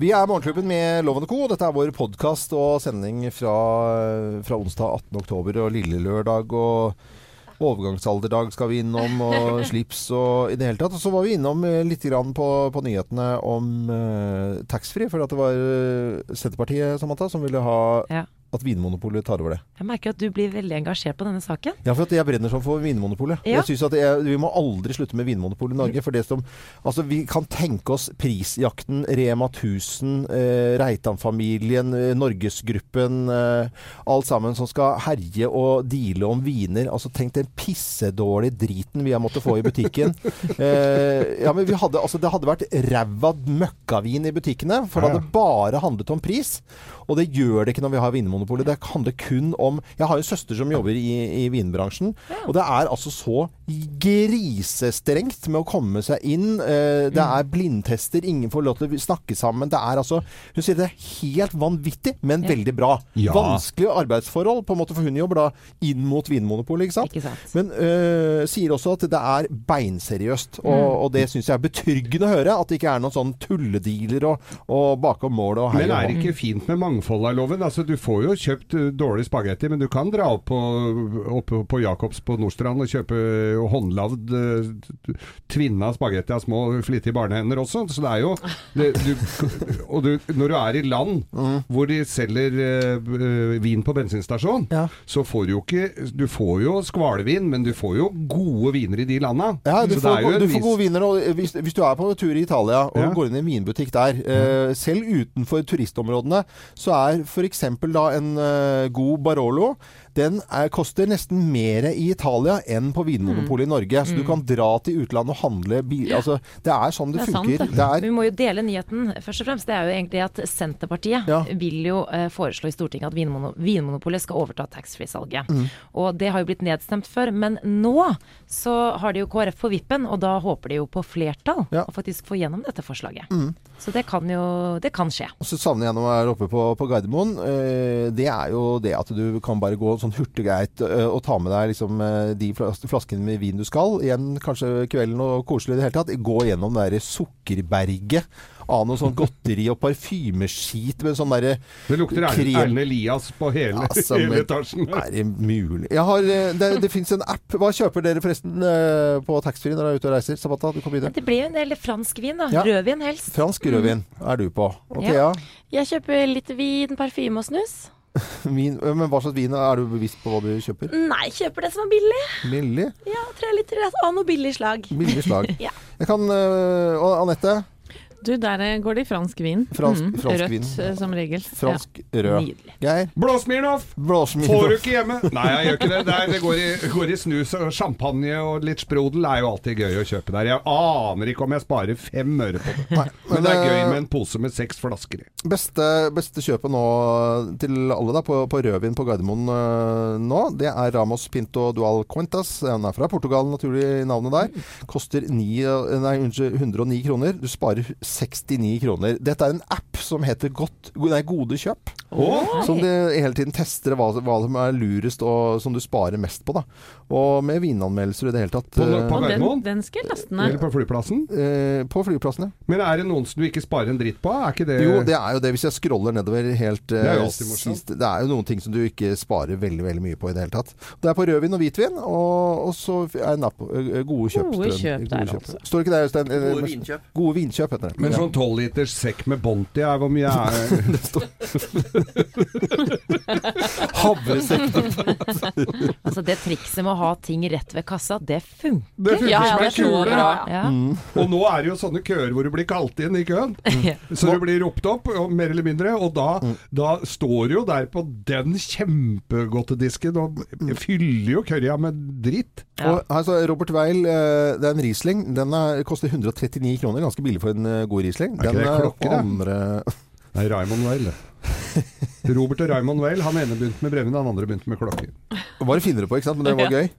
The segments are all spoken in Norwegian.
Vi er Morgenklubben med Loven Co. Dette er vår podkast og sending fra, fra onsdag 18. oktober og lille lørdag og overgangsalderdag skal vi innom, og slips og i det hele tatt. Og så var vi innom eh, litt grann på, på nyhetene om uh, taxfree, for at det var uh, Senterpartiet Samantha, som ville ha Ja. At Vinmonopolet tar over det. Jeg merker at du blir veldig engasjert på denne saken. Ja, for jeg brenner sånn for Vinmonopolet. Ja. Jeg synes at jeg, Vi må aldri slutte med Vinmonopolet i Norge. For det som, altså Vi kan tenke oss prisjakten, Rema 1000, eh, Reitan-familien, eh, Norgesgruppen. Eh, alt sammen som skal herje og deale om viner. Altså Tenk den pissedårlige driten vi har måttet få i butikken. eh, ja, men vi hadde, altså Det hadde vært ræva møkkavin i butikkene. For det hadde bare handlet om pris. Og det gjør det ikke når vi har Vinmonopolet. Det handler kun om Jeg har en søster som jobber i, i vinbransjen. Og det er altså så grisestrengt med å komme seg inn. Eh, det er blindtester, ingen får lov til å snakke sammen. Det er altså Hun sier det er helt vanvittig, men veldig bra. Ja. Vanskelige arbeidsforhold, på en måte, for hun jobber da inn mot Vinmonopolet, ikke sant? Ikke sant? Men øh, sier også at det er beinseriøst. Og, Mm. og det syns jeg er betryggende å høre. At det ikke er noen sånn tulledealer og, og bakom målet og hei Men og er hå. det ikke fint med mangfold av loven? Altså, du får jo kjøpt uh, dårlig spagetti, men du kan dra opp på, opp på Jacobs på Nordstrand og kjøpe uh, håndlagd uh, tvinna spagetti av små flittige barnehender også. Så det er jo det, du, Og du, når du er i land Mm. hvor de selger uh, vin på bensinstasjon, Ja. så får du jo ikke Du får jo skvalvin, men du får jo gode viner i de landa. Ja, du får, du får gode viner. Hvis, hvis du er på tur i Italia og Ja. går inn i en vinbutikk der, eh, selv utenfor turistområdene, så er f.eks. da en eh, god Barolo den er, koster nesten mer i Italia enn på Vinmonopolet i Norge. Så du kan dra til utlandet og handle bil... Altså, det er sånn det, Det funker. sant, det. det Vi må jo dele nyheten først og fremst. Det er jo egentlig at Senterpartiet Ja. vil jo eh, foreslå i Stortinget at Vinmono Vinmonopolet skal overta taxfree-salget. Mm. Og det har jo blitt nedstemt før. Men nå så har de jo KrF på vippen, og da håper de jo på flertall. Ja. Mm. Og faktisk få gjennom dette forslaget. Så det kan jo Det kan skje. Og så savner jeg når jeg er oppe på, på Gardermoen. Eh, det er jo det at du kan bare gå sånn hurtiggreit å ta med deg liksom de flaskene med vin du skal. Igjen kanskje kvelden og koselig i det hele tatt. Gå gjennom det derre sukkerberget av noe sånn godteri og parfymeskit med sånn derre Det lukter Erlend Elias på hele, Altså, hele etasjen. Er det mulig? Jeg har, det det fins en app. Hva kjøper dere forresten på taxfree når dere er ute og reiser? Sabata, du kan begynne. Det blir jo en del fransk vin, da. Ja. Rødvin helst. Fransk rødvin er du på. Og Ja. Jeg kjøper litt vin, parfyme og snus. eh, men hva slags vin er du bevisst på hva du kjøper? Nei, kjøper det som er billig. Billig? Ja, tre liter av noe billig slag. Billig slag. Ja. Jeg kan øh, Og Anette? Du, der eh, går det i fransk vin. Fransk- Mm, fransk Rødt vin. eh, som regel. Fransk rød. Nydelig. Geir? Blåsmirnoff! Får du ikke hjemme? Nei, jeg gjør ikke det. Er, det går, i, går i snus og champagne og litt sprodel. Det er jo alltid gøy å kjøpe der. Jeg aner ikke om jeg sparer fem øre på det. Nei, Men det er gøy eh, med en pose med seks flasker i. Beste, beste kjøpet nå til alle da, på, på rødvin på Gardermoen nå, det er Ramos Pinto Dual Cuentas. Den er fra Portugal, naturlig navnet der. Koster 9, nei, unnskyld, 109 kroner. Du sparer 69 kroner. Dette er en app som heter godt, nei, Gode kjøp. Som de hele tiden tester hva, hva som er lurest og som du sparer mest på. da. Og med vinanmeldelser i det hele tatt. På- på uh, den, den skal jeg laste ned. Eller på flyplassen. Uh, på flyplassen, ja. Men er det noen som du ikke sparer en dritt på? Er ikke det Jo, det er jo det. Hvis jeg scroller nedover helt uh, Det er jo sist- Det er jo noen ting som du ikke sparer veldig veldig mye på i det hele tatt. Det er på rødvin og hvitvin, og, og så er napp, app eh, gode kjøp. Gode kjøp der, altså. Står ikke det, Øystein? Eh, Gode vinkjøp. Gode vinkjøp heter det. Men sånn tolvliters sekk med Bonti er hvor mye er Havresekk. Altså det trikset med å ha ting rett ved kassa, det funker. Det funker Ja, ja, som ei er kule! Ja. Mm. Og nå er det jo sånne køer hvor du blir kalt inn i køen. Så du blir ropt opp, mer eller mindre. Og da, da står du jo der på den kjempegodtedisken og fyller jo kørja med dritt. Ja. Og står Robert Weil, eh, det er en Riesling. Den er, koster 139 kroner. Ganske billig for en eh, god Riesling. Den er, er klokker, andre Nei, Raymond Weil. Robert og Raymond Weil. Han ene begynte med brevene, han andre begynte med klokke. Var det finere på, ikke sant? Men det var gøy.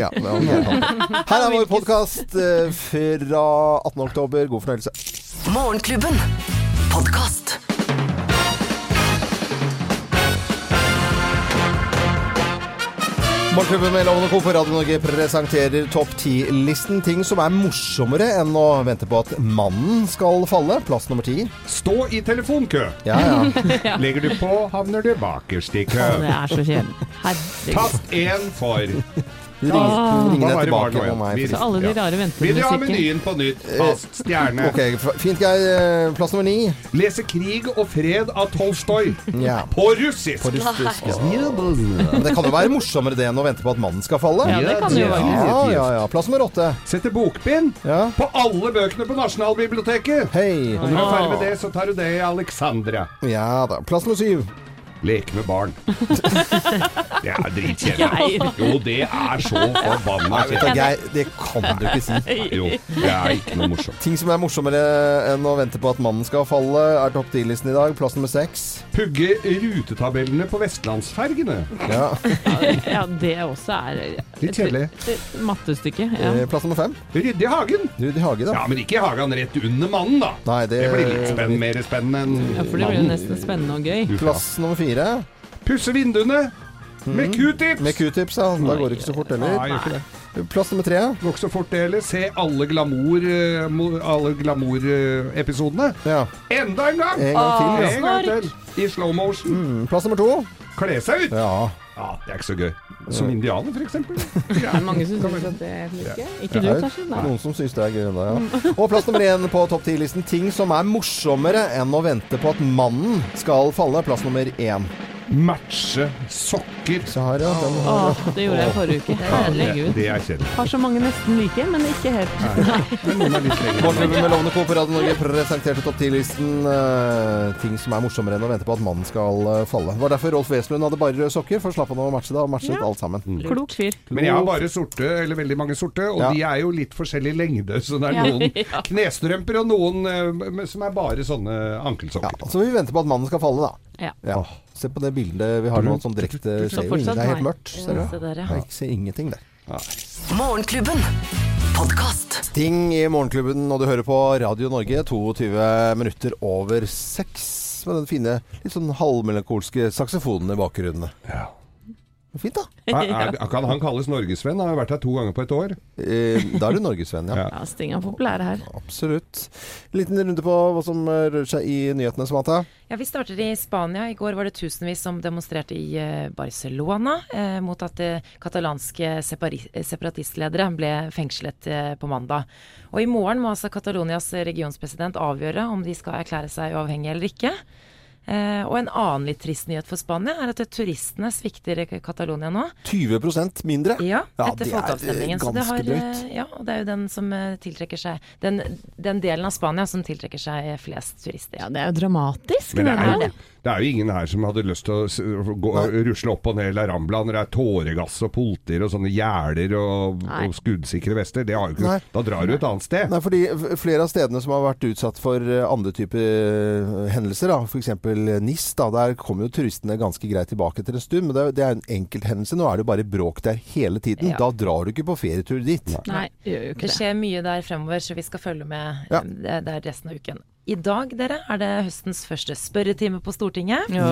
Ja, det var gøy. Her er vår podkast fra 18. oktober. God fornøyelse. Morgenklubben. Podkast. Morgenklubben med Lovende Co. på Radio Norge presenterer topp 10-listen. Ting som er morsommere enn å vente på at mannen skal falle. Plass nummer ti. Stå i telefonkø. Ja, ja. Legger du på, havner du bakerst i kø. Det er så kjedelig. Herregud. Tast én for Var deg tilbake på meg. Så alle de rare Vil du ha menyen på nytt? Fast stjerne. Ok, fint, Geir. Eh, Plass nummer ni. Lese 'Krig og fred' av Tolstoy. Ja. På russisk! På russisk. Ja. Men det kan jo være morsommere det enn å vente på at mannen skal falle. Ja, det kan jo være. Ja, ja, ja. Plass nummer åtte. Sette bokbind Ja. på alle bøkene på Nasjonalbiblioteket. Hei. Og når du er ferdig med det, så tar du det i Alexandra. Ja da. Plass nummer syv. Leke med barn. Det er dritkjedelig. Jo, det er så forbanna kjedelig. Geir, det kan du ikke si. Jo, det er ikke noe morsomt. Ting som er morsommere enn å vente på at mannen skal falle, er topp 10-listen i dag. Plass nummer seks. Pugge rutetabellene på vestlandsfergene. Ja. Ja, det også er Litt kjedelig. Mattestykke. Ja. Eh, Plass nummer fem. Rydde i hagen. Rudi Hage, da. Ja, men ikke i hagen rett under mannen, da. Nei, det, Det blir litt spenn, mer spennende enn mannen. ja, for det blir jo nesten spennende og gøy. Plass nummer fire. Pusse vinduene med q-tips. Med q-tips, ja. Da går det ikke så fort Nei, heller. gjør ikke det. Plass nummer tre. Går ikke så fort det heller. Se alle glamour-episodene. Glamour Ja. Enda en gang! En gang til. Ja. En gang til. I slow motion. Mm, Plass nummer to. Kle seg ut! Ja. Ja, det er ikke så gøy. Som indianer, for eksempel. Det er mange som syns at det er gøy. Ikke du, Det er kanskje? Nei. Noen som syns det er gøy ennå, ja. Og plass nummer én på topp ti-listen. Ting som er morsommere enn å vente på at mannen skal falle. Plass nummer én. Matche sokker. Ja. Den har Åh, det gjorde jeg forrige uke. Herregud. Det er kjedelig. Har så mange nesten like, men ikke helt. Morgenklubben med Lovende Co. på Radio Norge presenterte topp 10-listen uh, ting som er morsommere enn å vente på at mannen skal uh, falle. Det var derfor Rolf Wesenlund hadde bare røde sokker, for slapp han å matche det, og matchet Ja. Alt sammen. Klok fyr. Men jeg har bare sorte, eller veldig mange sorte, og Ja. de er jo litt forskjellig lengde. Så det er noen Ja. knestrømper og noen eh, som er bare sånne Ja, så vi venter på at mannen skal falle, da. Ja. Se på det bildet vi har nå, som direkte ser jo ingen. Det er helt mørkt. Ser du? Der, ja. Jeg ser ingenting der. Morgenklubben. Podkast. Sting i Morgenklubben, og du hører på Radio Norge 22 minutter over seks. Med den fine, litt sånn halvmelankolske saksofonen i bakgrunnen. Ja. Fint, da. Er, er, kan han kalles norgesvenn? Han har vært her to ganger på et år. Eh, da er du norgesvenn, ja. Ja. Sting er populære her. Absolutt. Liten runde på hva som rører seg i nyhetene, Samantha. Ja, Vi starter i Spania. I går var det tusenvis som demonstrerte i eh, Barcelona eh, mot at eh, katalanske separatistledere ble fengslet eh, på mandag. Og i morgen må altså Catalonias regionspresident avgjøre om de skal erklære seg uavhengige eller ikke. Eh, og en annen litt trist nyhet for Spania er at turistene svikter eh, Catalonia nå. 20 mindre. Ja, Ja, etter det er, folkeavstemningen. eh, Så det, har, eh, ja, det er jo den som eh, tiltrekker seg den, den delen av Spania som tiltrekker seg eh, flest turister. Ja, det er jo dramatisk. Men det er, jo, det er jo ingen her som hadde lyst til å gå, rusle opp og ned La Rambla når det er tåregass og polter og sånne gjerder og, og skuddsikre vester. Det har jo ikke, da drar du et annet sted. Nei, fordi flere av stedene som har vært utsatt for eh, andre typer eh, hendelser, da, f.eks. NIS, da, der kommer jo turistene ganske greit tilbake etter en stund. Men det, er- det er en enkelthendelse. Nå er det jo bare bråk der hele tiden. Ja. Da drar du ikke på ferietur dit. Nei, det gjør jo ikke det. Det skjer mye der fremover, så vi skal følge med Ja. eh, det, det er resten av uken. I dag dere, er det høstens første spørretime på Stortinget. Ja.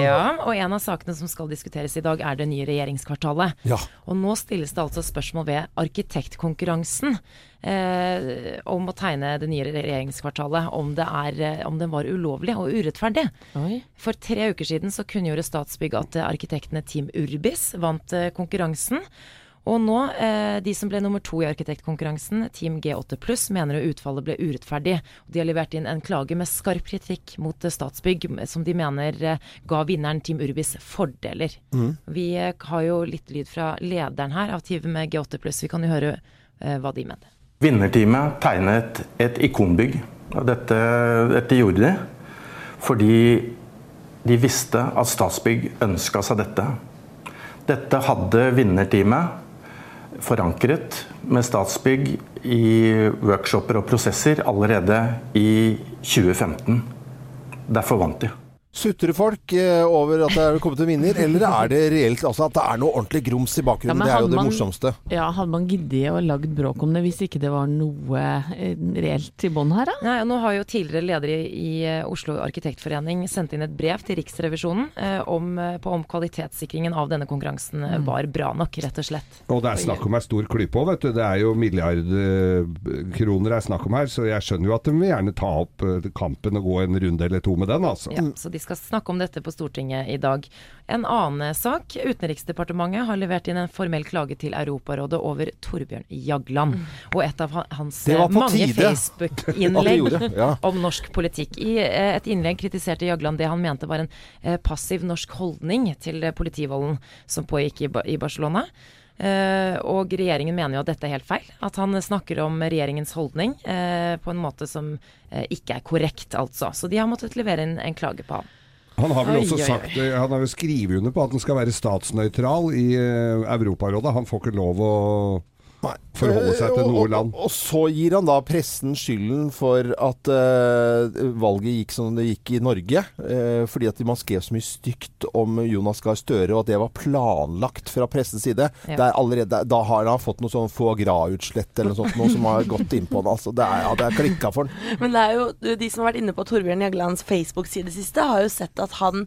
Ja, og en av sakene som skal diskuteres i dag, er det nye regjeringskvartalet. Ja. Og nå stilles det altså spørsmål ved arkitektkonkurransen eh, om å tegne det nye regjeringskvartalet, om, det er, eh, om den var ulovlig og urettferdig. Oi. For tre uker siden så kunngjorde Statsbygg at eh, arkitektene Team Urbis vant eh, konkurransen. Og nå, eh, de som ble nummer to i arkitektkonkurransen, Team G8 pluss, mener utfallet ble urettferdig. De har levert inn en klage med skarp kritikk mot eh, Statsbygg, som de mener eh, ga vinneren Team Urbis fordeler. Vi eh, har jo litt lyd fra lederen her av Team G8 pluss. Vi kan jo høre hva de mener. Vinnerteamet tegnet et ikonbygg. Og dette, dette gjorde de fordi de visste at Statsbygg ønska seg dette. Dette hadde vinnerteamet forankret med Statsbygg i workshoper og prosesser allerede i 2015. Derfor vant de. Sutrer folk eh, over at det er kommet en vinner, eller er det reelt altså at det er noe ordentlig grums i bakgrunnen? Ja, det er jo det man- morsomste. Ja, hadde man giddet å lagd bråk om det hvis ikke det var noe eh, reelt i bånn her, da? Nei, og nå har jo tidligere leder i, eh, Oslo arkitektforening sendt inn et brev til Riksrevisjonen eh, om, på om kvalitetssikringen av denne konkurransen eh, var bra nok, rett og slett. Og det er snakk om ei stor klype òg, vet du. Det er jo milliardkroner det er snakk om her, så jeg skjønner jo at de vil gjerne ta opp kampen og gå en runde eller to med den, altså. Ja, så de skal snakke om dette på Stortinget i dag. En annen sak. Utenriksdepartementet har levert inn en formell klage til Europarådet over Torbjørn Jagland. Og et av hans eh, mange Facebook-innlegg ja. om norsk politikk. I eh, et innlegg kritiserte Jagland det han mente var en eh, passiv norsk holdning til politivolden som pågikk i Barcelona. Eh, og regjeringen mener jo at dette er helt feil. At han snakker om regjeringens holdning eh, på en måte som eh, ikke er korrekt, altså. Så de har måttet levere inn en klage på han. Han har vel Oi, også oi, oi. sagt eh, Han har jo skrevet under på at han skal være statsnøytral i Europarådet. Han får ikke lov å forholde seg til Eh, noe og, land. Og, og så gir han da pressen skylden for at uh, valget gikk som det gikk i Norge. Uh, fordi at man skrev så mye stygt om Jonas Gahr Støre, og at det var planlagt fra pressens side. Ja. Det er allerede, da har han fått noe sånn foie gras-utslett eller noe sånt, noe som har gått inn på han. Altså, det er, ja, det er klikka for han. Men det er jo de som har vært inne på Torbjørn Jaglands Facebook-side siste, har jo sett at han,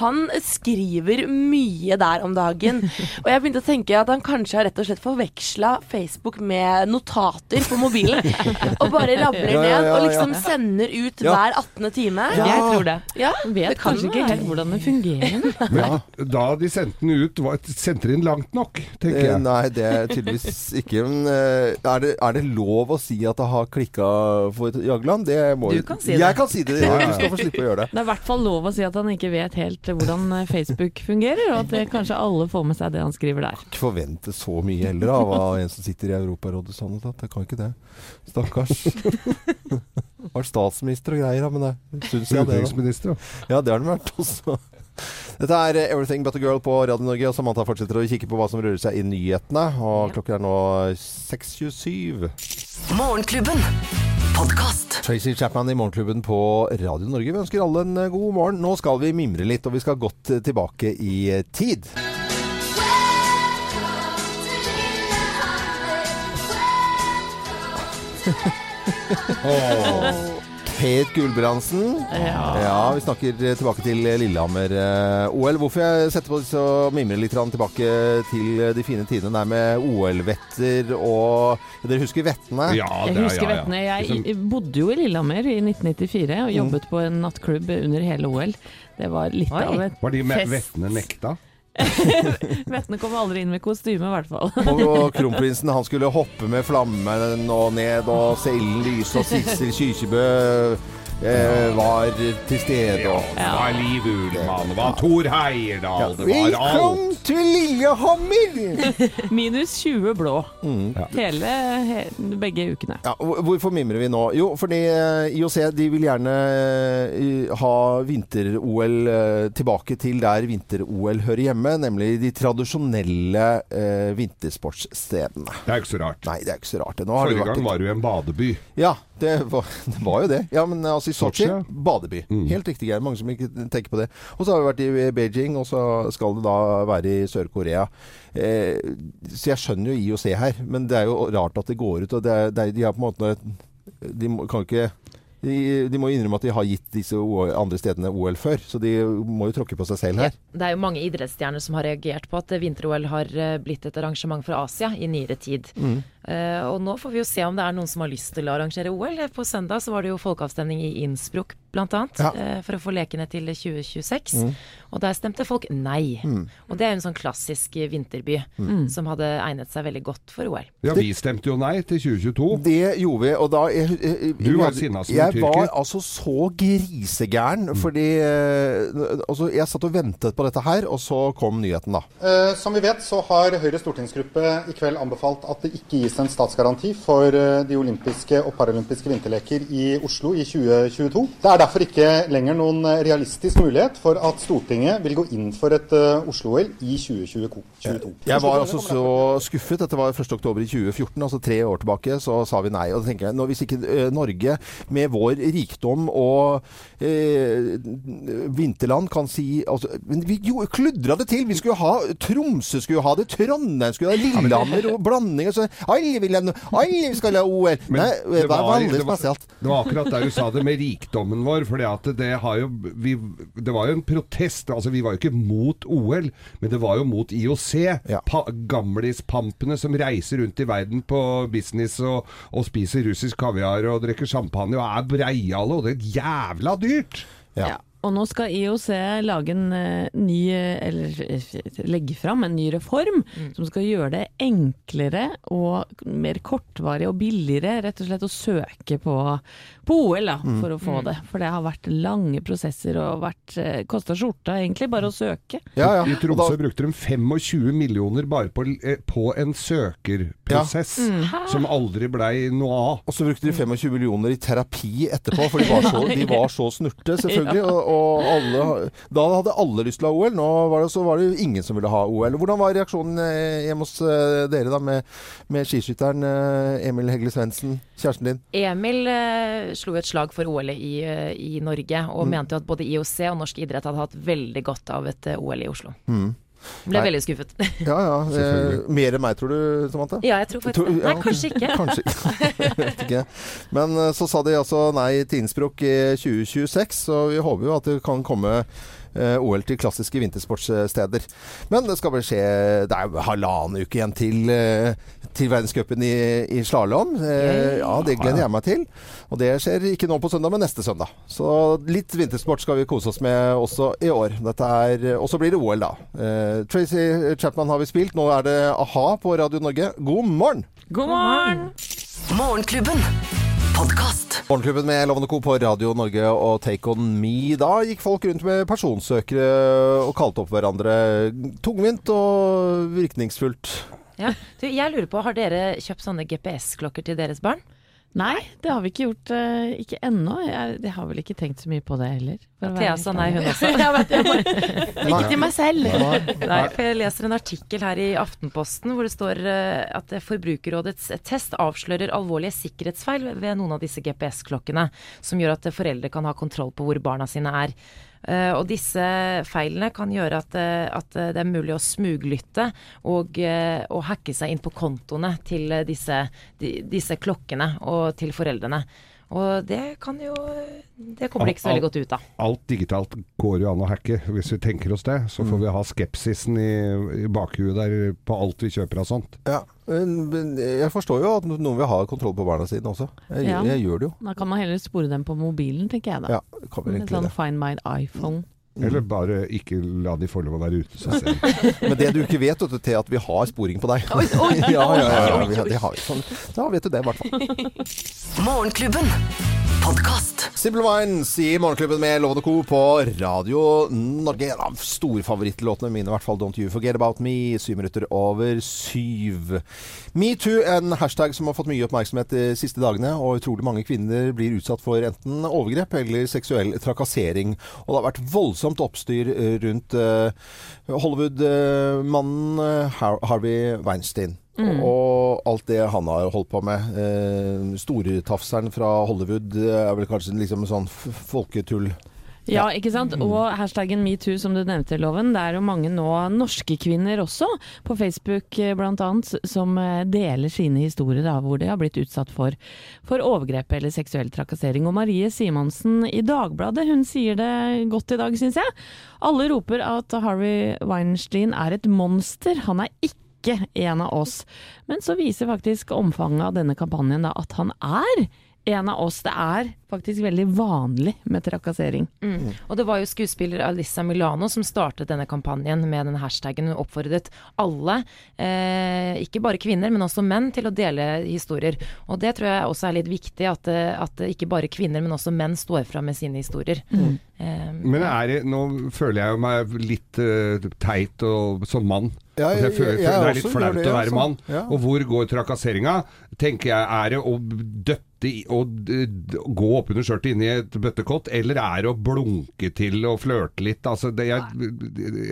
han skriver mye der om dagen. Og jeg begynte å tenke at han kanskje har rett og slett forveksla Facebook med notater på mobilen. Og bare rabler Ja, ja, ja, ned og liksom sender ut Ja. hver 18. time. Ja. Jeg tror det. Ja, Vet det kan kanskje ikke helt hvordan det fungerer. Men da de sendte den ut, var, sendte de den langt nok, tenker Eh, jeg. nei, det er tydeligvis ikke. Men eh, er, det, er det lov å si at det har klikka for Jagland? Det må Du kan si det. Jeg kan si det. Ja, ja. Du skal få slippe å gjøre det. Det er i hvert fall lov å si at han ikke vet helt hvordan eh, Facebook fungerer, og at det, kanskje alle får med seg det han skriver der. ikke forvente så mye heller av av en som sitter i Europarådet sånn. at Jeg kan ikke det. Stakkars. Vært statsminister og greier, men det syns jeg det. Utenriksminister. Ja, det har den vært også. Dette er eh, Everything But A Girl på Radio Norge, og Samantha fortsetter å kikke på hva som rører seg i nyhetene. Og klokka er nå 6.27. Morgenklubben. Podcast. Tracy Chapman i Morgenklubben på Radio Norge. Vi ønsker alle en eh, god morgen. Nå skal vi mimre litt, og vi skal godt eh, tilbake i eh, tid. Kate Gulbrandsen. Ja. Ja, vi snakker eh, tilbake til Lillehammer-OL. Hvorfor jeg setter på disse og mimrer litt tilbake til eh, de fine tidene der med OL-vetter og Dere husker vettene? Ja, Jeg det er- husker ja, ja. vettene. Jeg Liksom- bodde jo i Lillehammer i 1994 og jobbet på en nattklubb under hele OL. Det var litt Oi. av et Var de med vettene nekta? Vettene kom aldri inn med kostyme, i hvert fall. Og, kronprinsen han skulle hoppe med flammen og ned, og Seilen Lyse og Sissel Kyrkjebø eh, var til stede. Og, Det var Liv Ullmann, det var Thor Heyerdahl, det var Velkommen alt. til Lillehammer! Minus 20 blå. Mm. Hele, he, begge ukene. Ja, hvor- hvorfor mimrer vi nå? Jo, fordi eh, IOC de vil gjerne eh, ha vinter-OL eh, tilbake til der vinter-OL hører hjemme, nemlig de tradisjonelle eh, vintersportsstedene. Det er ikke så rart. Nei, det er ikke så rart. det. Nå har det Forrige vært gang et- var du i en badeby. Ja, det var, det var jo det. Ja, men altså i Sotsji, badeby. Mm. Helt riktig, Geir. Mange som ikke tenker på det. Og så har vi vært i Beijing, og så skal det da være i Sør-Korea. Eh, så jeg skjønner jo IOC her, men det er jo rart at det går ut. Og det er, det er, de har på en måte De må, kan ikke de, de må innrømme at de har gitt disse andre stedene OL før, så de må jo tråkke på seg selv her. Det er jo mange idrettsstjerner som har reagert på at vinter-OL har eh, blitt et arrangement for Asia i nyere tid. Mm. Eh, og nå får vi jo se om det er noen som har lyst til å arrangere OL. På søndag så var det jo folkeavstemning i Innsbruck blant annet, Ja. eh, for å få lekene til 2026. Mm. Og der stemte folk nei. Mm. Og det er jo en sånn klassisk vinterby vinterby som hadde egnet seg veldig godt for OL. Ja, vi stemte jo nei til 2022. Det gjorde vi, og da jeg, jeg, Du var sinna som en Jeg var altså så grisegæren, fordi eh, altså, Jeg satt og ventet på dette her, og så kom nyheten, da. Eh, Som vi vet, så har Høyres stortingsgruppe i kveld anbefalt at det ikke gis gis en statsgaranti for eh, de olympiske og paralympiske vinterleker i Oslo i 2022. Det er derfor ikke lenger noen eh, realistisk mulighet for at Stortinget vil gå inn for et eh, Oslo-OL i 2022. Jeg var altså så skuffet. Dette var 1. oktober i 2014, altså tre år tilbake, så sa vi nei. Og da tenker jeg, nå, Hvis ikke Norge med vår rikdom og eh, vinterland kan si altså, Men vi jo, kludra det til! Vi skulle ha Tromsø skulle ha det, Trondheim skulle ha det, Lillehammer og blanding og så, Alle vil ha Alle skal ha OL! Men Nei, det var veldig det var- spesielt. Det var akkurat der du sa det med rikdommen vår. For det jo vi, Det var jo en protest. Altså, vi var jo ikke mot OL, men det var jo mot IOC. Pa, Gamlispampene som reiser rundt i verden på business og, og spiser russisk kaviar og drikker champagne og er breiale, og det er jævla dyrt! Ja. Og nå skal IOC lage en eh, ny, eh, eller eh, legge fram en ny reform som skal gjøre det enklere og mer kortvarig og billigere rett og slett å søke på, på OL da, Mm. for å få det. For det har vært lange prosesser og vært kosta skjorta egentlig bare å søke. I Tromsø brukte de 25 millioner bare på, på en søkerprosess Ja. Mm. som aldri blei noe av. Og så brukte de 25 millioner i terapi etterpå, for de var så, de var så snurte, selvfølgelig. Og, og alle, da hadde alle lyst til å ha OL. Nå var det, så var det ingen som ville ha OL. Hvordan var reaksjonen eh, hjemme hos eh, dere da med, med skiskytteren eh, Emil Hegle Svendsen, kjæresten din? Emil eh, slo et slag for OL i, i Norge, og Mm. mente jo at både IOC og norsk idrett hadde hatt veldig godt av et OL i Oslo. Mm. Ble Nei. veldig skuffet. Ja ja. Eh, mer enn meg, tror du, Samantha? Ja, jeg tror faktisk det. Nei, kanskje ikke. Kanskje ikke. Jeg vet ikke. Men eh, så sa de altså nei til Innsbruck i 2026, så vi håper jo at det kan komme eh, OL til klassiske vintersportssteder. Men det skal vel skje Det er halvannen uke igjen til, eh, til verdenscupen i, i slalåm. Eh, ja, det gleder jeg meg til. Og det skjer ikke nå på søndag, men neste søndag. Så litt vintersport skal vi kose oss med også i år. Er, og så blir det OL, da. Eh, Tracy Chapman har vi spilt. Nå er det a-ha på Radio Norge. God morgen! God morgen! Morgenklubben. Podkast. Morgenklubben med Lovende Co. på Radio Norge og Take On Me. Da gikk folk rundt med personsøkere og kalte opp hverandre. Tungvint og virkningsfullt. Ja. Du, jeg lurer på, har dere kjøpt sånne GPS-klokker til deres barn? Nei, det har vi ikke gjort. eh, ikke ennå. Jeg, jeg har vel ikke tenkt så mye på det heller. Thea sa nei, hun også. Vet. Ikke til meg selv. Nei, for jeg leser en artikkel her i Aftenposten hvor det står eh, at Forbrukerrådets test avslører alvorlige sikkerhetsfeil ved noen av disse GPS-klokkene, som gjør at foreldre kan ha kontroll på hvor barna sine er. Eh, og disse feilene kan gjøre at, eh, at det er mulig å smuglytte og, eh, og hacke seg inn på kontoene til eh, disse, disse klokkene og til foreldrene. Og det kan jo Det kommer ikke så veldig godt ut av. Alt digitalt går jo an å hacke, hvis vi tenker oss det. Så får vi ha skepsisen i, i bakhuet der på alt vi kjøper av sånt. Ja, men men jeg forstår jo at noen vil ha kontroll på barna sine også. Jeg, Ja. jeg gjør det jo. Da kan man heller spore dem på mobilen, tenker jeg da. Ja, kan vel Med egentlig sånn det. Find my iPhone. Eller bare ikke la de få lov å være ute seg selv. Men det du ikke vet, vet du, at vi har sporing på deg. Oi, oi, ja, ja, ja, ja, oi, vi, oi. det har vi. Sånn, da vet du det, i hvert fall. Morgenklubben. Podkast. Simple Minds i Morgenklubben med Lovende Co. på Radio Norge. En av storfavorittlåtene mine, i hvert fall Don't You Forget About Me. Syv minutter over syv. Metoo, en hashtag som har fått mye oppmerksomhet de siste dagene. Og utrolig mange kvinner blir utsatt for enten overgrep eller seksuell trakassering. Og det har vært voldsomt oppstyr eh, rundt eh, Hollywood-mannen eh, Harvey Weinstein. Mm. Og alt det han har holdt på med. Eh, Stortafseren fra Hollywood eh, er vel kanskje liksom sånn folketull. Ja, ikke sant? Og hashtaggen metoo som du nevnte, Loven. Det er jo mange nå norske kvinner også, på Facebook bl.a., blant annet, som eh, deler sine historier da, hvor de har blitt utsatt for, for overgrep eller seksuell trakassering. Og Marie Simonsen i Dagbladet, hun sier det godt i dag, syns jeg. Alle roper at Harry Weinstein er et monster. Han er ikke en av oss. Men så viser faktisk omfanget av denne kampanjen at han er en av oss. Det er faktisk veldig vanlig med trakassering. Mm. Og det var jo skuespiller Alissa Milano som startet denne kampanjen med den hashtaggen. Hun oppfordret alle, eh, ikke bare kvinner, men også menn, til å dele historier. Og det tror jeg også er litt viktig, at, eh, at ikke bare kvinner, men også menn står fram med sine historier. Eh, Men er det, nå føler jeg meg litt uh, teit og, som mann. Ja, Altså, jeg jeg- føler, jeg det er litt flaut å være altså. mann. Ja. Og hvor går trakasseringa? Tenker jeg, Er det å døtte å d- d- gå oppunder skjørtet inni et bøttekott, eller er det å blunke til og flørte litt? Altså, det, jeg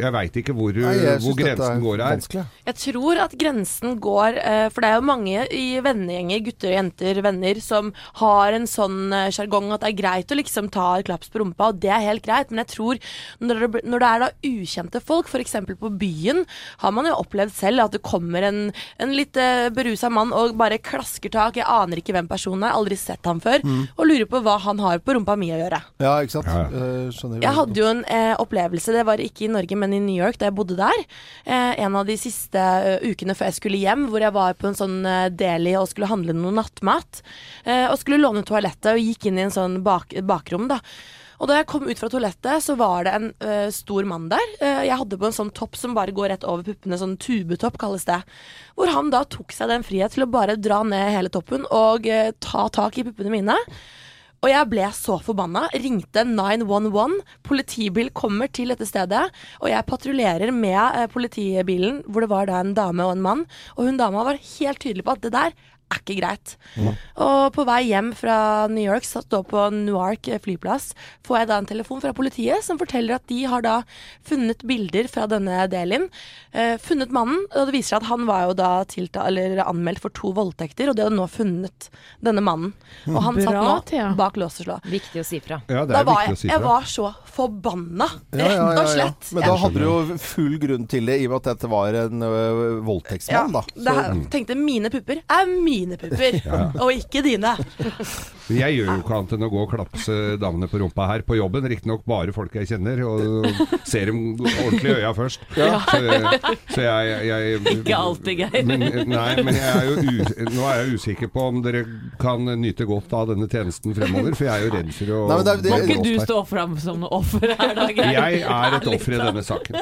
jeg veit ikke hvor, Nei, hvor grensen er går her. vanskelig. Jeg tror at grensen går eh, For det er jo mange i vennegjenger, gutter og jenter, venner, som har en sånn eh, sjargong at det er greit å liksom ta et klaps på rumpa, og det er helt greit, men jeg tror når det, når det er da ukjente folk, f.eks. på byen, har man jo opplevd selv at det kommer en, en litt uh, berusa mann og bare klasker tak, jeg aner ikke hvem personen er, aldri sett ham før, og lurer på hva han har på rumpa mi å gjøre. Ja, ikke sant. Ja. Uh, Jeg hadde jo en eh, opplevelse, det var ikke i Norge, men i New York, da jeg bodde der. Eh, en av de siste uh, ukene før jeg skulle hjem, hvor jeg var på en sånn uh, deli og skulle handle noe nattmat. Eh, og skulle låne toalettet, og gikk inn i en sånn bak, bakrom, da. Og da jeg kom ut fra toalettet, så var det en uh, stor mann der. Uh, jeg hadde på en sånn topp som bare går rett over puppene, sånn tubetopp kalles det. Hvor han da tok seg den frihet til å bare dra ned hele toppen og uh, ta tak i puppene mine. Og jeg ble så forbanna. Ringte 911. Politibil kommer til dette stedet. Og jeg patruljerer med politibilen, hvor det var da en dame og en mann. Og hun dama var helt tydelig på at det der er ikke greit. Og på vei hjem fra New York, satt da på Newark flyplass, får jeg da en telefon fra politiet som forteller at de har da funnet bilder fra denne Delin. Eh, funnet mannen, og det viser seg at han var jo da tilta eller anmeldt for to voldtekter, og de hadde nå funnet denne mannen. Og han satt nå Thea. bak lås og slå. Viktig å si fra. Ja, det Da var jeg, å si jeg var så forbanna, Ja, ja, rett ja, og slett. Men da hadde du jo full grunn til det, i og med at dette var en ø, voldtektsmann, da. det her, tenkte mine pupper er mine pupper, og ikke dine. Jeg gjør jo ikke annet enn å gå og klapse damene på rumpa her på jobben. Riktignok bare folk jeg kjenner, og ser dem ordentlig i øya først. Så, så jeg, jeg Ikke alltid, Geir. Men, nei, men jeg er jo us nå er jeg usikker på om dere kan nyte godt av denne tjenesten fremover, for jeg er jo redd for å Nei, men det det- Må ikke du stå fram som noe offer her, da, Geir? Jeg er et offer i denne saken.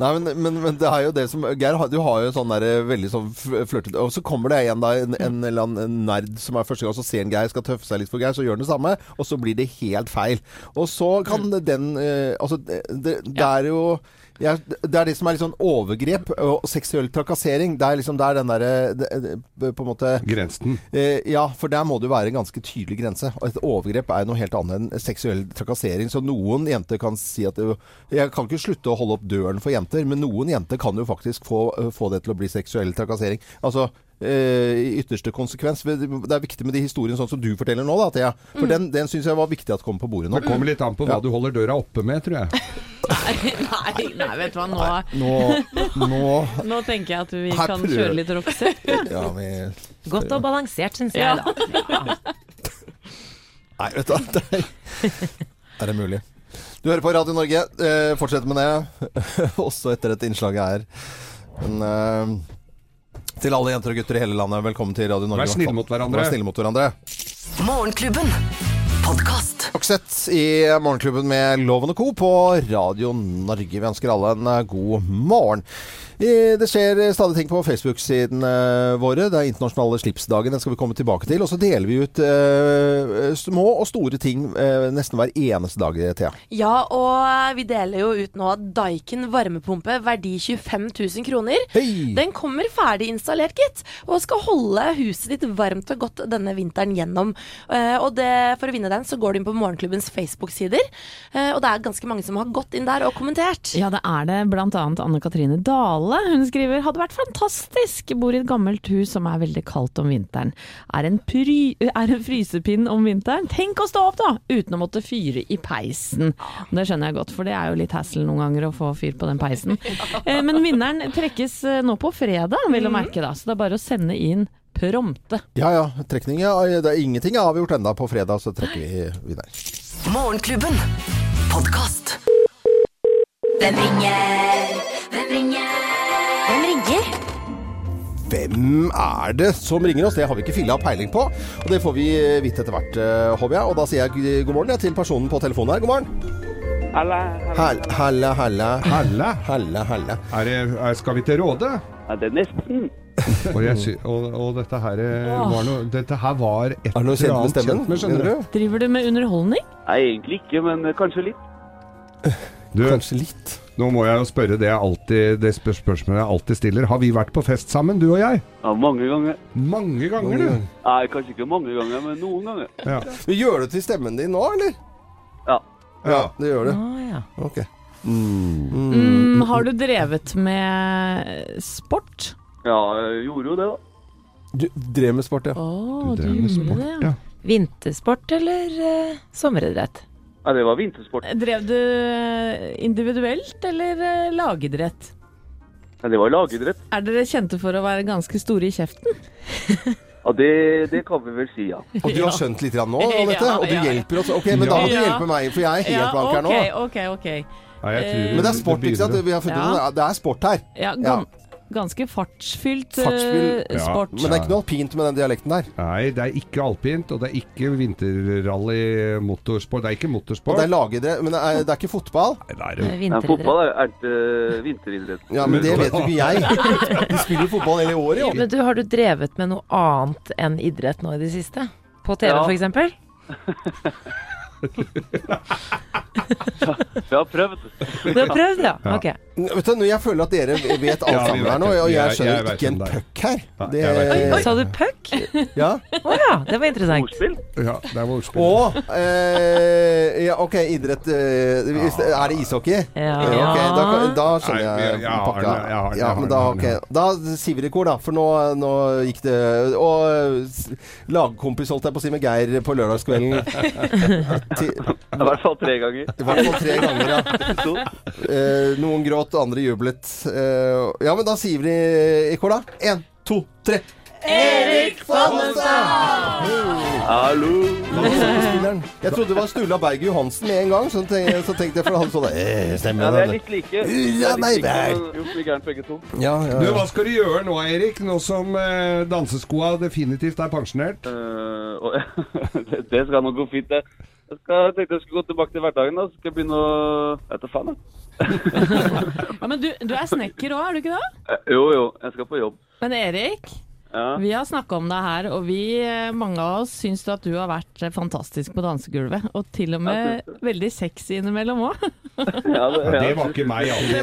Nei, men, men, men det er jo det som Geir, du har jo sånn der eh, veldig sånn flørtete Og så kommer det en, da, en, en eller annen nerd som er første gang, så ser en Geir skal tøffe seg litt for Geir, så gjør han det samme, og så blir det helt feil. Og så kan den eh, Altså, det, det, det er jo ja, det er det som er litt sånn overgrep og seksuell trakassering. Det er liksom der den derre det- det- På en måte Grensen. Eh, ja, for der må det jo være en ganske tydelig grense. Og et overgrep er noe helt annet enn seksuell trakassering. Så noen jenter kan si at det, Jeg kan ikke slutte å holde opp døren for jenter, men noen jenter kan jo faktisk få, eh, få det til å bli seksuell trakassering. Altså eh, i ytterste konsekvens. Det er viktig med de historiene sånn som du forteller nå, da, Thea. For den, den syns jeg var viktig at kom på bordet nå. Det kommer litt an på hva Ja. du holder døra oppe med, tror jeg. Nei, nei, vet du hva, nå, Nå, nå nå tenker jeg at vi Her kan prøver- kjøre litt rockset. Ja, vi Godt og balansert, syns jeg. Ja. Da. Nei, vet du hva. Er, er det mulig? Du hører på Radio Norge. Eh, fortsett med det. Også etter dette innslaget her. Men eh, til alle jenter og gutter i hele landet, velkommen til Radio Norge. Vær snille mot hverandre. Vær snille mot hverandre. Morgenklubben. Podkast. Roxette i Morgenklubben med Loven og Co. på Radio Norge. Vi ønsker alle en god morgen. Eh, Det skjer stadig ting på Facebook-sidene våre. Det er internasjonale slipsdagen. Den skal vi komme tilbake til. Og så deler vi ut uh, små og store ting uh, nesten hver eneste dag, Thea. Ja, og vi deler jo ut nå Daiken varmepumpe, verdi 25 000 kroner. Hei! Den kommer ferdig installert, gitt, og skal holde huset ditt varmt og godt denne vinteren gjennom. Uh, og det, for å vinne den, så går du inn på Morgenklubbens Facebook-sider, eh, og det er ganske mange som har gått inn der og kommentert. Ja, det er det. Blant annet Anne Katrine Dale. Hun skriver hadde vært fantastisk. Bor i et gammelt hus som er veldig kaldt om vinteren. Er en, pry, er en frysepinn om vinteren. Tenk å stå opp, da! Uten å måtte fyre i peisen. Det skjønner jeg godt, for det er jo litt hassle noen ganger å få fyr på den peisen. Eh, Men vinneren trekkes eh, nå på fredag, vil du merke da. Så det er bare å sende inn prompte. Ja ja, trekning ja. Det er ingenting er avgjort ennå. På fredag så trekker vi vinner. Morgenklubben. Podkast. Hvem ringer? Hvem ringer? Hvem ringer? hvem er det som ringer oss? Det har vi ikke filla peiling på. Og det får vi eh, vite etter hvert, eh, håper jeg. Og da sier jeg god morgen ja, til personen på telefonen her. God morgen. Halla, Hall- Halla, halla. Halla? Halla, halla. Er det, er, skal vi til Råde? Ja, det er nesten. Og, jeg sy og, og dette her eh, var noe Dette her var et Er med annet stemmen? kjent med, skjønner du? du? Driver du med underholdning? Nei, egentlig ikke, men kanskje litt. Du? Kanskje litt. Nå må jeg jo spørre det, jeg alltid, det spør spørsmålet jeg alltid stiller. Har vi vært på fest sammen, du og jeg? Ja, mange ganger. Mange ganger, du. Nei, kanskje ikke mange ganger, men noen ganger. Ja. Men Gjør du til stemmen din nå, eller? Ja. Ja, det gjør du. Å, ja. Ok. Mm, har du drevet med sport? Ja, jeg gjorde jo det, da. Du drev med sport, ja. Å, Du du, drev med sport, det, ja. ja. Vintersport eller uh, sommeridrett? Ja, det var vintersport. Drev du individuelt eller eh, lagidrett? Ja, det var lagidrett. Er dere kjente for å være ganske store i kjeften? Ja, det, det kan vi vel si, ja. Og du har skjønt litt grann nå, Anette? Ja, Og du hjelper oss. Ok, men da må du hjelpe meg, for jeg er helt blank her nå. ok, ok, ok. Ja, Men det er sport, ikke sant? Vi har funnet Ja. ut det er sport her. Ja, ganske fartsfylt fartsfylt uh, sport. ja. Men det er ikke noe alpint med den dialekten der. Nei, det er ikke alpint, og det er ikke vinterrally motorsport. Det er ikke Og motorsport. det er lagidrett, men det er, det er ikke fotball. Nei, det er det. Ja, fotball er, er ikke vinteridrett. Ja, men det vet jo ikke jeg. De spiller fotball hele året, jo. Men du, har du drevet med noe annet enn idrett nå i det siste? På TV Ja. for eksempel? Vi har prøvd. Du har prøvd, ja? Ja. Ok. Vet du, jeg føler at dere vet alt Ja, sammen her nå, og jeg Jeg- jeg skjønner ikke en puck her. Det, Sa du puck? ja. Å ja, det var interessant. Ordspill? Ja, det var ordspill. Og eh, ja, OK, idrett eh, Er det ishockey? Ja. ok, da, da skjønner jeg pakka. ja, men da, okay. ok. da sier vi det i kor, da. For nå, nå gikk det Og eh, lagkompis, holdt jeg på å si, med Geir på lørdagskvelden. I hvert fall tre ganger. I hvert fall tre ganger, ja. Eh, noen gråt, andre jublet. Eh, ja, men da sier vi i kor, da. Én, to, tre. Erik Follestad! hallo! Jeg trodde det var Sturla Berg Johansen med en gang, så tenkte, så tenkte jeg for han sånn eh, Ja, Stemmer vi er det. litt like. Ura Vi er litt meg like, vel. men Gjort mye gærent begge to. Ja, ja, Du, hva skal du gjøre nå, Erik? Nå som eh, danseskoa definitivt er pensjonert? Uh, det, det skal nok gå fint, det. Jeg skal, tenkte jeg skulle gå tilbake til hverdagen. da, Så skal jeg begynne å Jeg vet da faen, jeg. Ja, men du, du er snekker òg, er du ikke det? Eh, Jo, jo. Jeg skal på jobb. Men Erik, Ja. vi har snakka om deg her, og vi, eh, mange av oss, syns at du har vært eh, fantastisk på dansegulvet. Og til og med veldig sexy innimellom òg. Ja, det, Ja, det var ikke meg, altså.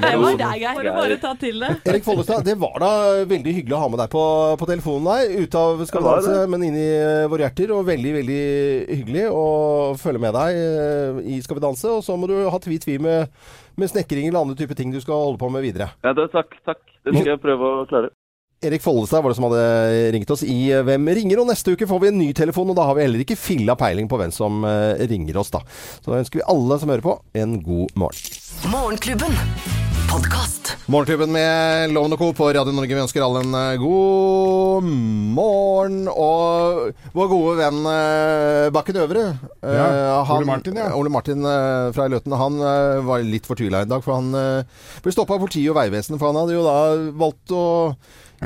Det var deg, Geir. Bare, bare ta til det. Erik Follestad, det var da veldig hyggelig å ha med deg på, på telefonen der. Ute av Skal vi Det var danse, det. men inn i eh, våre hjerter. Og veldig, veldig hyggelig å følge med deg i Skal vi danse. Og så må du ha tvi-tvi med, med snekring eller andre type ting du skal holde på med videre. ja det, takk. takk. Det skal jeg prøve å klare. Erik Follestad var det som hadde ringt oss i eh, Hvem ringer? Og neste uke får vi en ny telefon, og da har vi heller ikke filla peiling på hvem som eh, ringer oss, da. Så da ønsker vi alle som hører på, en god morgen. Morgenklubben. Podcast. Morgenklubben med Loven og Co. på Radio Norge. Vi ønsker alle en eh, god morgen. Og vår gode venn Bakken Øvre ja, han, Ole Martin, ja. Ole Martin fra Løten. Han var litt fortvila i dag, for han ble stoppa av politiet og Vegvesenet. For han hadde jo da valgt å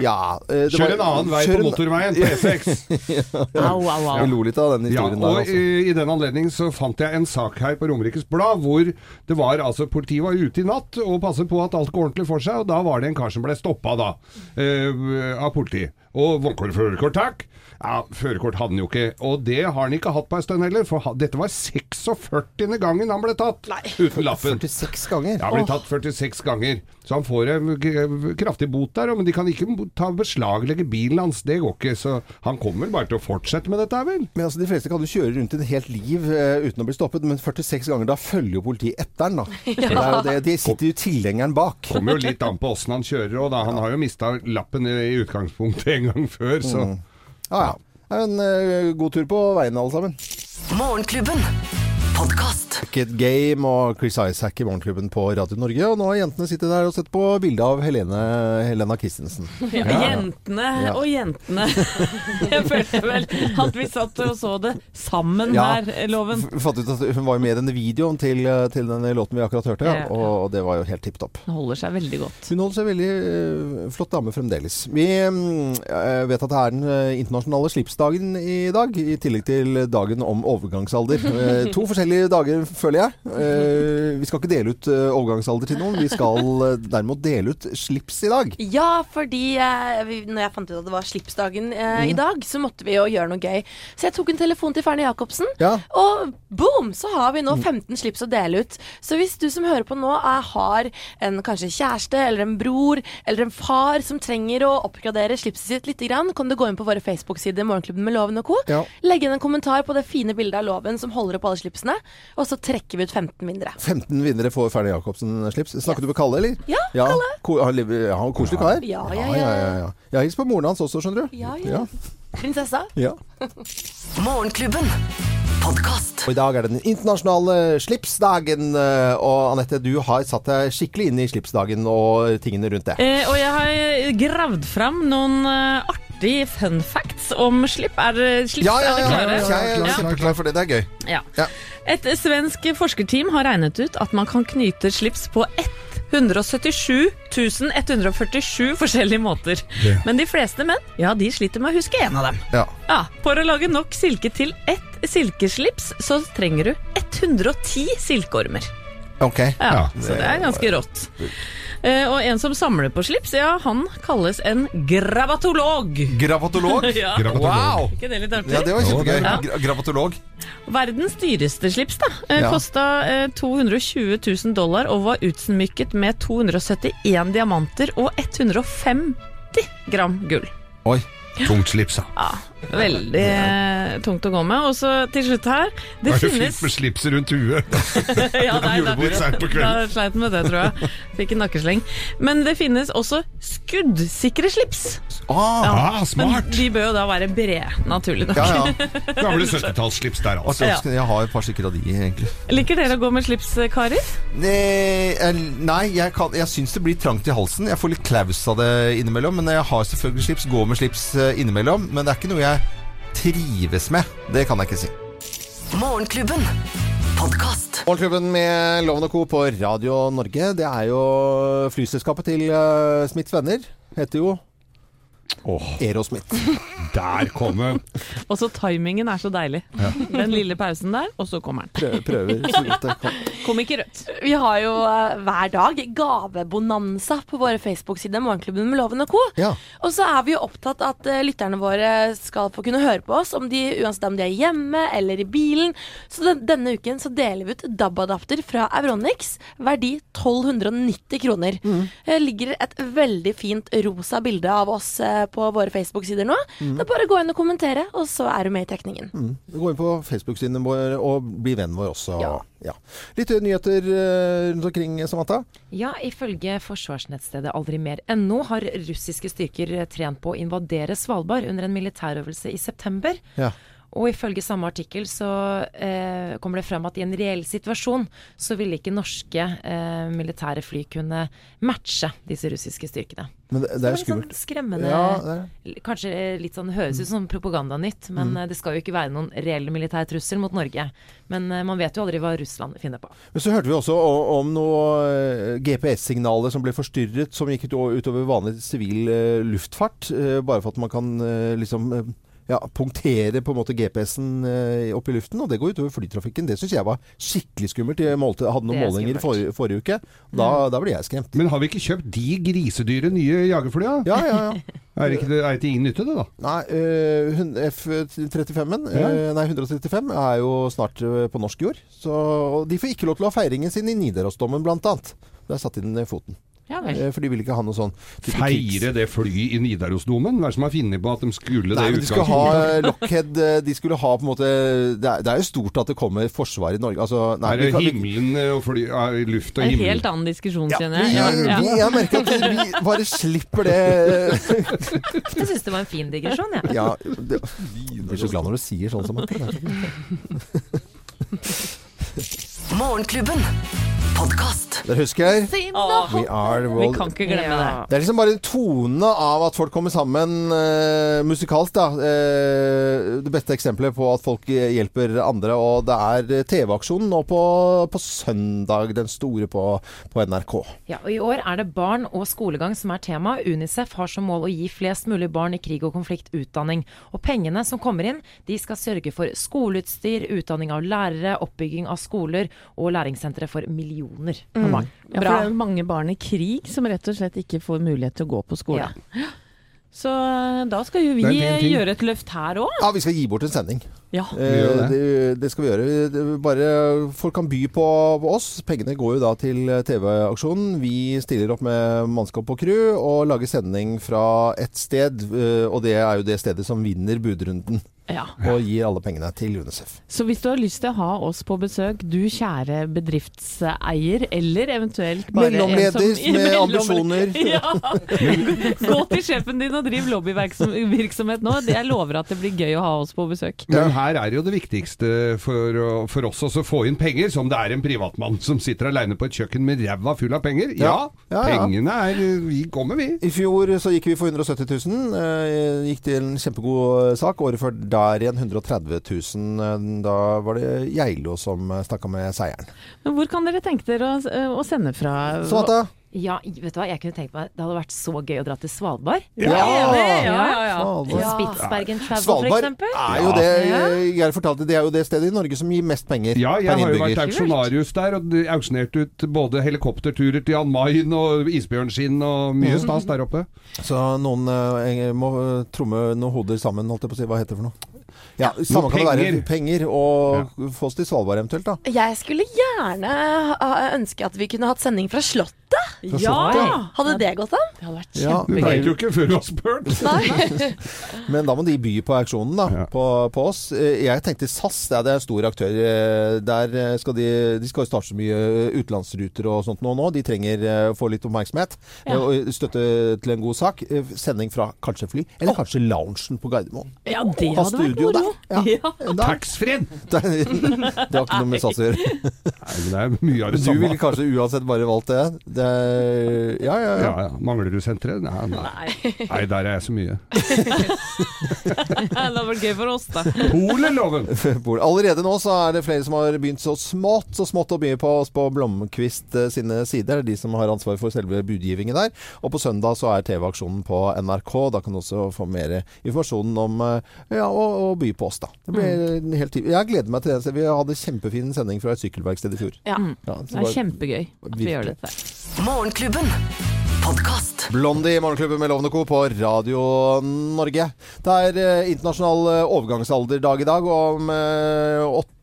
ja eh, det Kjør en annen vei kjør på motorveien, på E6. Au, au, lo litt av den Ja, historien og der, altså. i, i den anledning så fant jeg en sak her på Romerikes Blad hvor det var altså Politiet var ute i natt og passet på at alt går ordentlig for seg, og da var det en kar som ble stoppa da eh, av politiet. Og førerkort, takk. Ja, Førerkort hadde han jo ikke, og det har han ikke hatt på en stund heller. For ha, dette var 46. gangen han ble tatt uten lappen. 46 ganger. Ja, han ble tatt 46 ganger. Så han får en kraftig bot der, men de kan ikke ta beslaglegge bilen hans. Det går ikke. Så han kommer vel bare til å fortsette med dette vel? Men altså, De fleste kan jo kjøre rundt et helt liv uh, uten å bli stoppet, men 46 ganger, da følger jo politiet etter den, da. Det er jo det, de sitter jo tilhengeren bak. Kommer jo litt an på åssen han kjører òg, da. Han har jo mista lappen i i utgangspunktet en gang før, så Ja, ja. Er en uh, god tur på veien, alle sammen. Morgenklubben. Podkast. Wicked Game og Chris Isaac i Morgenklubben på Radio Norge. Og nå har jentene sittet der og sett på bilde av Helene, Helena Christensen. Ja, Jentene Ja. og jentene. Jeg følte vel at vi satt og så det sammen Ja. her, Loven. Vi fant ut at Hun var jo med i denne videoen til, til den låten vi akkurat hørte, Ja. og det var jo helt tipp topp. Hun holder seg veldig godt. Hun holder seg veldig øh, flott dame fremdeles. Vi mm, øh, vet at det er den internasjonale slipsdagen i dag, i tillegg til dagen om overgangsalder. Eh, to forskjellige dager, føler jeg. Eh, vi skal ikke dele ut øh, overgangsalder til noen, vi skal øh, derimot dele ut slips i dag. Ja, fordi eh, vi, når jeg fant ut at det var slipsdagen eh, Mm. i dag, så måtte vi jo gjøre noe gøy. Så jeg tok en telefon til Ferne Jacobsen, Ja. og boom, så har vi Mm. nå 15 slips å dele ut. Så hvis du som hører på nå er, har en kanskje kjæreste eller en bror eller en far som trenger å oppgradere slipset sitt litt, grann, kan du gå inn på våre Facebook-sider Morgenklubben med Loven og co. Ja. Legge inn en kommentar på det fine bildet av Loven som holder opp alle slipsene, og så trekker vi ut 15 vinnere. 15 vinnere får Fernie Jacobsen-slips. Snakker du med Kalle, eller? Ja, Kalle. Ko ja, han koselig kar. Ja, ja, ja, ja. ja, ja. Jeg har hilst på moren hans også, skjønner du. Ja, ja. Prinsessa. Ja. Morgenklubben. Podcast. Og I dag er det den internasjonale slipsdagen. eh, Og Anette, du har satt deg skikkelig inn i slipsdagen og tingene rundt det. Eh, og jeg har gravd fram noen eh, artige fun facts om slipp. Er slips? Ja, ja, Er ja. dere klare? Jeg er Ja. kjempeklar for det. Det er gøy. Ja. Ja. Et svensk forskerteam har regnet ut at man kan knyte slips på 177 147 forskjellige måter. Men de fleste menn ja, de sliter med å huske en av dem. Ja. Ja, For å lage nok silke til ett silkeslips, så trenger du 110 silkeormer. Ok. Ja, Så det er ganske rått. Eh, og en som samler på slips, ja, han kalles en gravatolog. Gravatolog? Ja. Wow! Ikke det litt artig? Ja, det var kjempegøy. Ja. Gravatolog. Verdens dyreste slips da, eh, Ja. kosta eh, 220 000 dollar og var utsmykket med 271 diamanter og 150 gram gull. Oi. Tungt slips, da. Ja, veldig eh, tungt å gå med. Og så til slutt her Det Det finnes fint med slipset rundt huet. ja, nei, da, da sleit den med det, tror jeg. Fikk en nakkesleng. Men det finnes også skuddsikre slips. Ah, Ah, Men de bør jo da være brede, naturlig nok. ja, ja. Gamle 70-tallsslips der, altså. Ja. Jeg har et par stykker av de, egentlig. Liker dere å gå med slips, karer? Nei, jeg- nei jeg, kan, jeg syns det blir trangt i halsen. Jeg får litt klaus av det innimellom. Men jeg har selvfølgelig slips, går med slips eh, innimellom. Men det er ikke noe jeg trives med. Det kan jeg ikke si. Morgenklubben. Podcast. Morgenklubben med Loven og Co. på Radio Norge. Det er jo flyselskapet til uh, Smiths venner. Heter jo Aerosmith. Der kom den! Også timingen er så deilig. Den lille pausen der, og så kommer den. Prøver, prøver så vidt jeg kan. Kom ikke rødt. Vi har jo uh, hver dag gavebonanza på våre Facebook-sider Morgenklubben med Loven og co. Ja. Og så er vi jo opptatt at uh, lytterne våre skal få kunne høre på oss, om de, uansett om de er hjemme eller i bilen. Så den, denne uken så deler vi ut DAB-adapter fra Euronix, verdi 1290 kroner. Det ligger et veldig fint rosa bilde av oss eh, på våre Facebook-sider nå. Mm. Da bare gå inn og kommentere, og så er du med i trekningen. Gå inn på Facebook-sidene våre og bli vennen vår også. Ja. Ja. Litt nyheter eh, rundt omkring, Samantha. Ja, ifølge forsvarsnettstedet aldrimer.no har russiske styrker trent på å invadere Svalbard under en militærøvelse i september. Ja. Og ifølge samme artikkel så eh, kommer det frem at i en reell situasjon så ville ikke norske eh, militære fly kunne matche disse russiske styrkene. Men det, det er jo skummelt. Sånn skremmende Ja. Kanskje litt sånn høres ut som propagandanytt, men Mm. eh, det skal jo ikke være noen reell militær trussel mot Norge. Men eh, man vet jo aldri hva Russland finner på. Men så hørte vi også om noen GPS-signaler som ble forstyrret, som gikk utover vanlig sivil eh, luftfart. eh, bare for at man kan eh, liksom eh, ja, punktere på en måte GPS-en eh, opp i luften, og det går utover flytrafikken. Det syns jeg var skikkelig skummelt. Jeg målte, hadde noen er målinger i forrige, uke. Da, da ble jeg skremt. Men har vi ikke kjøpt de grisedyre nye jagerflya? Ja, ja, ja. Er ikke det er ikke ingen nytte, det, da? Nei, eh, F-35-en, Ja. eh, nei 135, er jo snart eh, på norsk jord. Så og de får ikke lov til å ha feiringen sin i Nidarosdomen, blant annet. Der satte de ned foten. Ja vel. Eh, For de vil ikke ha noe sånn type Feire det flyet i Nidarosdomen? Hva er det som har funnet på at de skulle det Nei, det? men de skulle ha Lockhead eh, De skulle ha på en måte Det er, det er jo stort at det kommer forsvar i Norge. Altså, nei, Er vi det kan- himmelen eh, og fly, er luft og En helt annen diskusjon, ja, kjenner jeg. Ja, vi, jeg merker at vi bare slipper det. Jeg syns det var en fin digresjon, jeg. Ja, det, jeg blir så glad når du sier sånn som det. Morgenklubben. så Podkast. Dere husker? Åh, We are the vi kan ikke glemme Ja. det. Det er liksom bare en tone av at folk kommer sammen uh, musikalsk, da. Uh, det beste eksempelet på at folk hjelper andre. Og det er TV-aksjonen nå på, på søndag, den store på, på NRK. Ja, og I år er det barn og skolegang som er tema. Unicef har som mål å gi flest mulig barn i krig og konflikt utdanning. Og pengene som kommer inn, de skal sørge for skoleutstyr, utdanning av lærere, oppbygging av skoler og læringssentre for millioner av barn. Ja, for det er mange barn i krig som rett og slett ikke får mulighet til å gå på skole. Så eh, da skal jo vi gjøre et løft her òg. Ja, vi skal gi bort en sending. Ja. Eh, det. det, skal vi gjøre. Bare Folk kan by på, oss. Pengene går jo da til TV-aksjonen. Vi stiller opp med mannskap og crew og lager sending fra et sted. eh, Og det er jo det stedet som vinner budrunden. Ja. Og gir alle pengene til UNICEF. Så hvis du har lyst til å ha oss på besøk, du kjære bedriftseier, eller eventuelt bare Mellomleder som- med ambisjoner. Ja. Gå til sjefen din og driv lobbyvirksomhet nå. Jeg lover at det blir gøy å ha oss på besøk. Men her er jo det viktigste for, for oss også å få inn penger, som det er en privatmann som sitter aleine på et kjøkken med ræva full av penger. Ja, Ja, ja, ja. pengene er Vi kommer, vi. I fjor så gikk vi for 170 000. eh, Gikk til en kjempegod sak. Året før der igjen 130 000. Eh, Da var det Geilo som snakka med seieren. Men hvor kan dere tenke dere å, å sende fra? Samantha? Ja, vet du hva, jeg kunne tenkt meg Det hadde vært så gøy å dra til Svalbard. Ja, ja, ja, ja. Svalbard. Spitsbergen Travel, Svalbard for er jo det Geir fortalte, det er jo det stedet i Norge som gir mest penger Ja, jeg per har jo vært auksjonarius der og auksjonert ut både helikopterturer til Jan Mayen og isbjørnskinn og Mm. mye stas der oppe. Så noen eh, må tromme noen hoder sammen, holdt jeg på å si. Hva heter det for noe? Ja, samme kan det være. Penger og få oss til Svalbard eventuelt, da. Jeg skulle gjerne ønske at vi kunne hatt sending fra Slottet. Ja! Hadde det gått an? Det hadde vært Ja, Du veit jo ikke før du har spurt. Men da må de by på auksjonen, da. Ja. På, på oss. Eh, Jeg tenkte SAS, det er, det er en stor aktør. Eh, Der eh, skal de, de skal jo starte så mye utenlandsruter og sånt nå. nå. De trenger å få litt oppmerksomhet. Ja. Og støtte til en god sak. Sending fra kanskje fly, eller kanskje loungen på Gardermoen. Ja, det hadde vært moro. Der. Ja. Ja. Taxfree! Det, det har ikke noe med SAS å gjøre. Nei, men det er mye av det samme. Du ville kanskje uansett bare valgt det. det ja, ja, ja. Ja, ja. Mangler du senteret? Nei, nei. nei, der er jeg så mye. Det hadde vært gøy for oss, da. Poleloven! Bor- Allerede nå så er det flere som har begynt så smått så smått å by på oss på Blomkvist eh, sine sider. Er de som har ansvar for selve budgivingen der. Og på søndag så er TV-aksjonen på NRK. Da kan du også få mer informasjon om eh, ja, å, å by på oss, da. Det blir Mm. helt tid. Jeg gleder meg til det. Vi hadde kjempefin sending fra et sykkelverksted i fjor. Ja. Ja, så Det er kjempegøy at vi gjør dette. Morgenklubben. Podkast. Blondie i Morgenklubben med Lovende Co. på Radio Norge. Det er eh, internasjonal eh, overgangsalderdag i dag, og om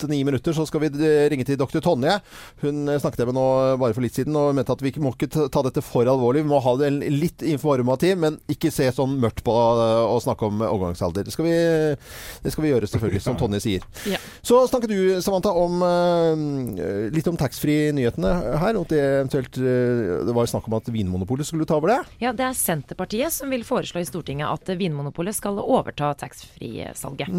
åtte-ni minutter så skal vi eh, ringe til dr. Tonje. Hun eh, snakket jeg med nå eh, bare for litt siden og mente at vi må ikke ta dette for alvorlig. Vi må ha det litt informativ, men ikke se sånn mørkt på eh, å snakke om overgangsalder. Det skal vi, det skal vi gjøre, selvfølgelig, som Tonje sier. Ja. Så snakket du, Samantha, om eh, litt om taxfree-nyhetene her. Og det eventuelt eh, Det var snakk om at Vinmonopolet skulle ta over det. Ja, det er Senterpartiet som vil foreslå i Stortinget at Vinmonopolet skal overta taxfree-salget.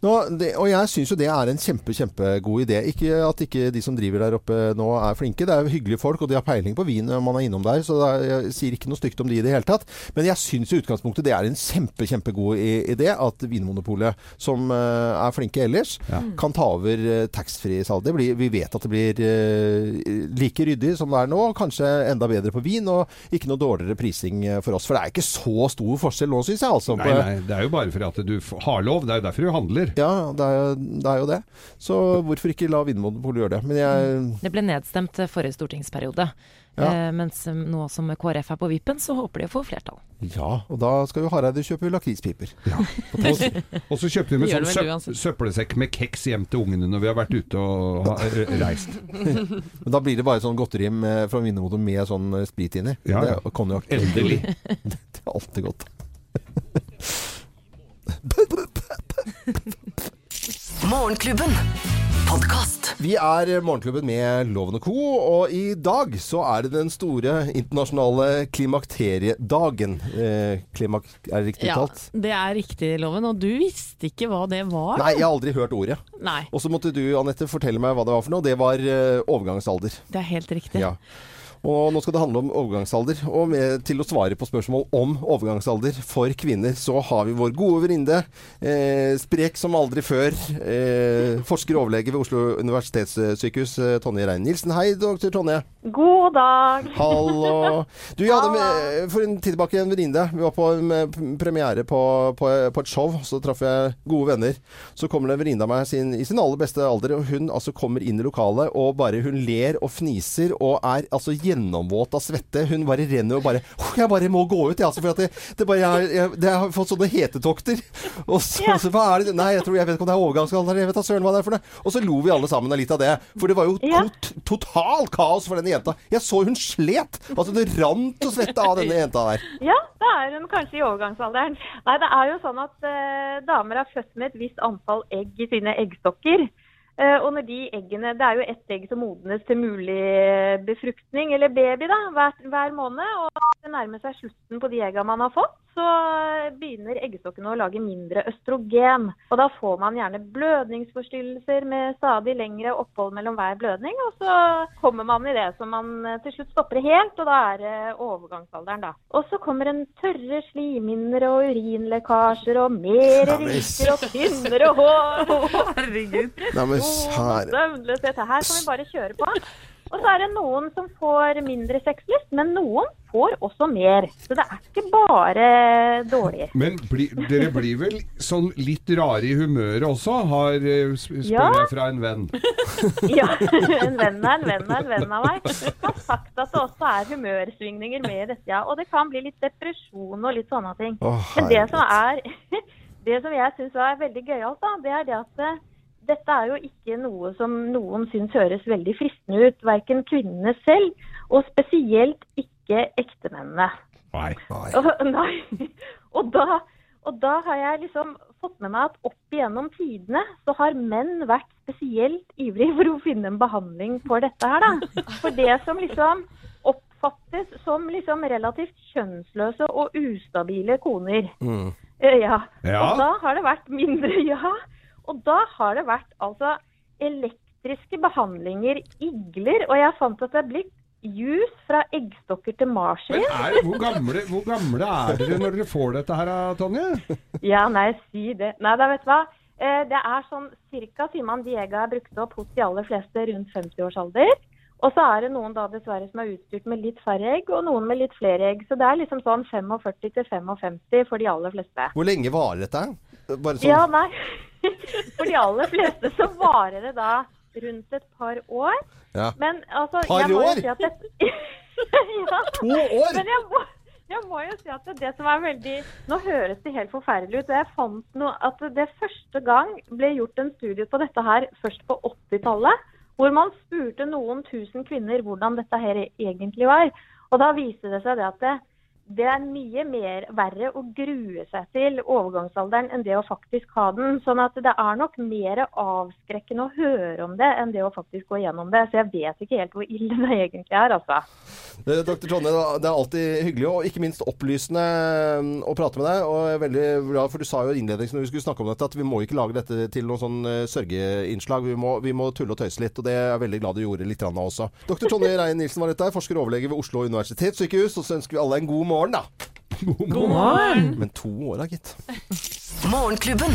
Nå, det, og jeg syns jo det er en kjempe, kjempegod idé. Ikke at ikke de som driver der oppe nå er flinke. Det er jo hyggelige folk, og de har peiling på vin når man er innom der. Så det er, jeg sier ikke noe stygt om de i det hele tatt. Men jeg syns i utgangspunktet det er en kjempe, kjempegod idé at Vinmonopolet, som eh, er flinke ellers, kan ta over uh, taxfree-salget. Vi vet at det blir eh, like ryddig som det er nå, kanskje enda bedre på vin, og ikke noe dårligere prising eh, for oss. For det er ikke så stor forskjell nå, syns jeg. altså. Nei, nei, det er jo bare fordi at du har lov. Det er jo derfor du handler. Ja, det er, det er jo det. Så hvorfor ikke la Vinmonopolet gjøre det? Men jeg Det ble nedstemt eh, forrige stortingsperiode. Ja. Eh, mens eh, nå som KrF er på vippen, så håper de å få flertall. Ja, og da skal jo Hareide kjøpe lakrispiper. Og Og så kjøpte vi med sånn søp søppelsekk med keks hjem til ungene når vi har vært ute og ha, reist. Men da blir det bare sånn godteri med, fra Vinmonopolet med sånn eh, sprit inni. Ja, ja. Det konjakk. Endelig. Det er alltid godt. Morgenklubben. Podcast. Vi er Morgenklubben med Loven og Co., og i dag så er det den store internasjonale klimakteriedagen. Eh, klimak er det riktig Ja, talt? det er riktig, Loven. Og du visste ikke hva det var? Nei, jeg har aldri hørt ordet. Nei, Og så måtte du, Anette, fortelle meg hva det var for noe. Det var eh, overgangsalder. det er helt riktig. Ja. Og nå skal det handle om overgangsalder. Og med, til å svare på spørsmål om overgangsalder for kvinner, så har vi vår gode venninne, eh, sprek som aldri før, eh, forsker og overlege ved Oslo universitetssykehus, eh, Tonje Rein-Nilsen. Hei, doktor Tonje. God dag. Hallo. Du, jeg hadde med, for en tid tilbake en venninne. Vi var på premiere på, på, på et show. Så traff jeg gode venner. Så kommer det en venninne av meg sin, i sin aller beste alder, og hun altså kommer inn i lokalet og bare hun ler og fniser og er altså gjennomvåt av svette. Hun bare renner og bare Jeg bare må gå ut, jeg, altså, for at det, det bare jeg, jeg, det har fått sånne hetetokter. Og så, så hva er det Nei, jeg tror jeg vet ikke om det er overgangsalder. Jeg vet da søren hva det er for noe. Og så lo vi alle sammen av litt av det. For det var jo Ja. tot, total kaos for denne jenta. Jeg så hun slet. Altså det rant og svette av denne jenta der. Ja, da er hun kanskje i overgangsalderen. Nei, det er jo sånn at eh, damer er født med et visst antall egg i sine eggstokker. Eh, og når de eggene Det er jo ett egg som modnes til mulig befruktning, eller baby, da, hver, hver måned. Og det nærmer seg slutten på de eggene man har fått, så begynner eggstokkene å lage mindre østrogen. Og da får man gjerne blødningsforstyrrelser med stadig lengre opphold mellom hver blødning. Og så kommer man i det som man eh, til slutt stopper helt, og da er det overgangsalderen, da. Og så kommer en tørre slimhinner og urinlekkasjer og mer rynker og tynnere hår. Herregud. Søvnløshet. Her kan vi bare kjøre på. Og så er det noen som får mindre sexlyst, men noen får også mer. Så det er ikke bare dårlig. Men bli, dere blir vel sånn litt rare i humøret også, har, eh, spør Ja. jeg fra en venn. Ja, en venn er en venn av en venn av meg har sagt at det også er humørsvingninger med i dette, ja. Og det kan bli litt depresjon og litt sånne ting. Å, Men det som er Det som jeg syns er veldig gøyalt, da, det er det at eh, dette er jo ikke noe som noen syns høres veldig fristende ut. Verken kvinnene selv, og spesielt ikke ektemennene. Nei. Nei. Og, nei. Og da, og da har jeg liksom fått med meg at opp igjennom tidene så har menn vært spesielt ivrige for å finne en behandling for dette her, da. For det som liksom oppfattes som liksom relativt kjønnsløse og ustabile koner. Mm. Eh, Ja. Ja. Og da har det vært mindre, ja. Og da har det vært altså elektriske behandlinger, igler, og jeg fant at det er blitt jus fra eggstokker til Men marsvin. er, hvor, gamle, hvor gamle er dere når dere får dette her, Tonje? Ja, nei, si det. Nei, da vet du hva. Eh, Det er sånn man, de egga er brukt opp hos de aller fleste rundt 50 års alder. Og så er det noen da dessverre som er utstyrt med litt færre egg, og noen med litt flere egg. Så det er liksom sånn 45 til 55 for de aller fleste. Hvor lenge varer dette? Bare sånn Ja, nei. For de aller fleste så varer det da rundt et par år. Ja. Men altså Par år? Si at det, ja. To år? Men jeg må, jeg må jo si at det, det som er veldig Nå høres det helt forferdelig ut. og Jeg fant noe, at det første gang ble gjort en studie på dette her først på 80-tallet. Hvor man spurte noen tusen kvinner hvordan dette her egentlig var. Og da viste det seg det at det, det er mye mer verre å grue seg til overgangsalderen enn det å faktisk ha den. Sånn at det er nok mer avskrekkende å høre om det enn det å faktisk gå gjennom det. Så jeg vet ikke helt hvor ille det egentlig er, altså. Eh, Dr. Tonje, det er alltid hyggelig og ikke minst opplysende eh, å prate med deg. Og jeg er veldig glad, for Du sa jo innledningsvis når vi skulle snakke om dette, at vi må ikke lage dette til noen sånn eh, sørgeinnslag. Vi må, vi må tulle og tøyse litt, og det er jeg veldig glad du gjorde litt av også. Dr. Tonje Rein-Nilsen var dette, forsker og overlege ved Oslo universitetssykehus. Og så ønsker vi alle en god morgen, da. God morgen! Men to år, da, gitt. Morgenklubben.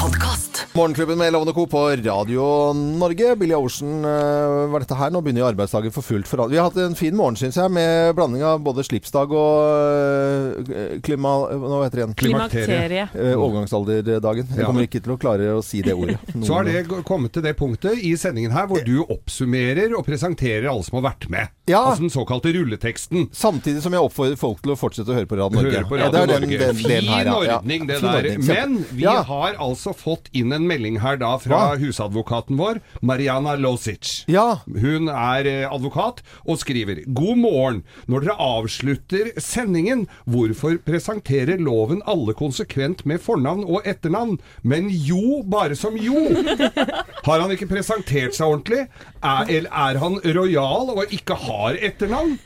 Podkast. Morgenklubben med Lovende Co. på Radio Norge. Billy Ocean eh, var dette her. Nå begynner arbeidsdagen for fullt. For alle. Vi har hatt en fin morgen, syns jeg, med blanding av både slipsdag og eh, klima... Hva heter det igjen? Klimakterie. Eh, overgangsalderdagen. Jeg kommer ikke til å klare å si det ordet. Så har det kommet til det punktet i sendingen her hvor du oppsummerer og presenterer alle som har vært med. Ja. Altså den såkalte rulleteksten. Samtidig som jeg oppfordrer folk til å fortsette å høre på Radio Norge. Høre på Ja, det er den- Norge. den her, fin ja. Ordning, det der. Men vi Ja. har altså fått inn en melding her da fra husadvokaten vår, Mariana Losic. Ja. Hun er eh, advokat og skriver God morgen. Når dere avslutter sendingen, hvorfor presenterer loven alle konsekvent med fornavn og etternavn, men jo bare som jo? Har han ikke presentert seg ordentlig? Er, eller er han rojal og ikke har etternavn?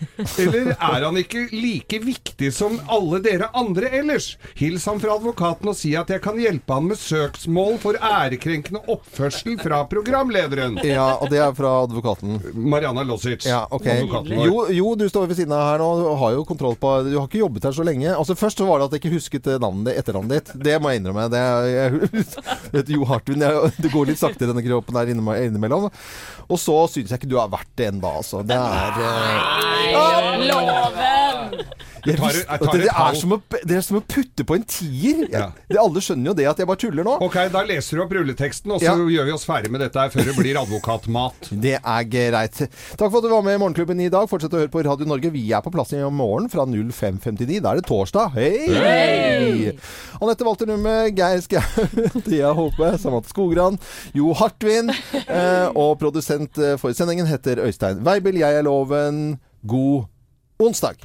Eller er han ikke like viktig som alle dere andre ellers? Hils ham fra advokaten og si at jeg kan hjelpe han med søksmål for ærekrenkende oppførsel fra programlederen. Ja, og det er fra advokaten. Mariana Lossic. Ja, okay. Jo, jo, du står ved siden av her nå og har jo kontroll på Du har ikke jobbet her så lenge. Altså Først så var det at jeg ikke husket eh, navnet ditt, etternavnet ditt. Det må jeg innrømme. Det, er- jeg, vet, Jo Hartvin, jeg, det går litt sakte i denne kroppen her innimellom. Og så syns jeg ikke du har vært det ennå, altså. Det er eh, Loven! Jeg tar- jeg tar det, et er som å, det er som å putte på en tier. Jeg, Ja. det, alle skjønner jo det at jeg bare tuller nå. Ok, da leser du opp rulleteksten, og så Ja. gjør vi oss ferdig med dette her før det blir advokatmat. Det er greit. Takk for at du var med i Morgenklubben i dag. Fortsett å høre på Radio Norge. Vi er på plass i morgen fra 05.59. Da er det torsdag. Hei! Hey! Anette Walter Numme, Geir Skau, Thea Håpe, Samantha Skogran, Jo Hartvin. Eh, og produsent eh, for sendingen heter Øystein Weibel. Jeg er Loven. God onsdag.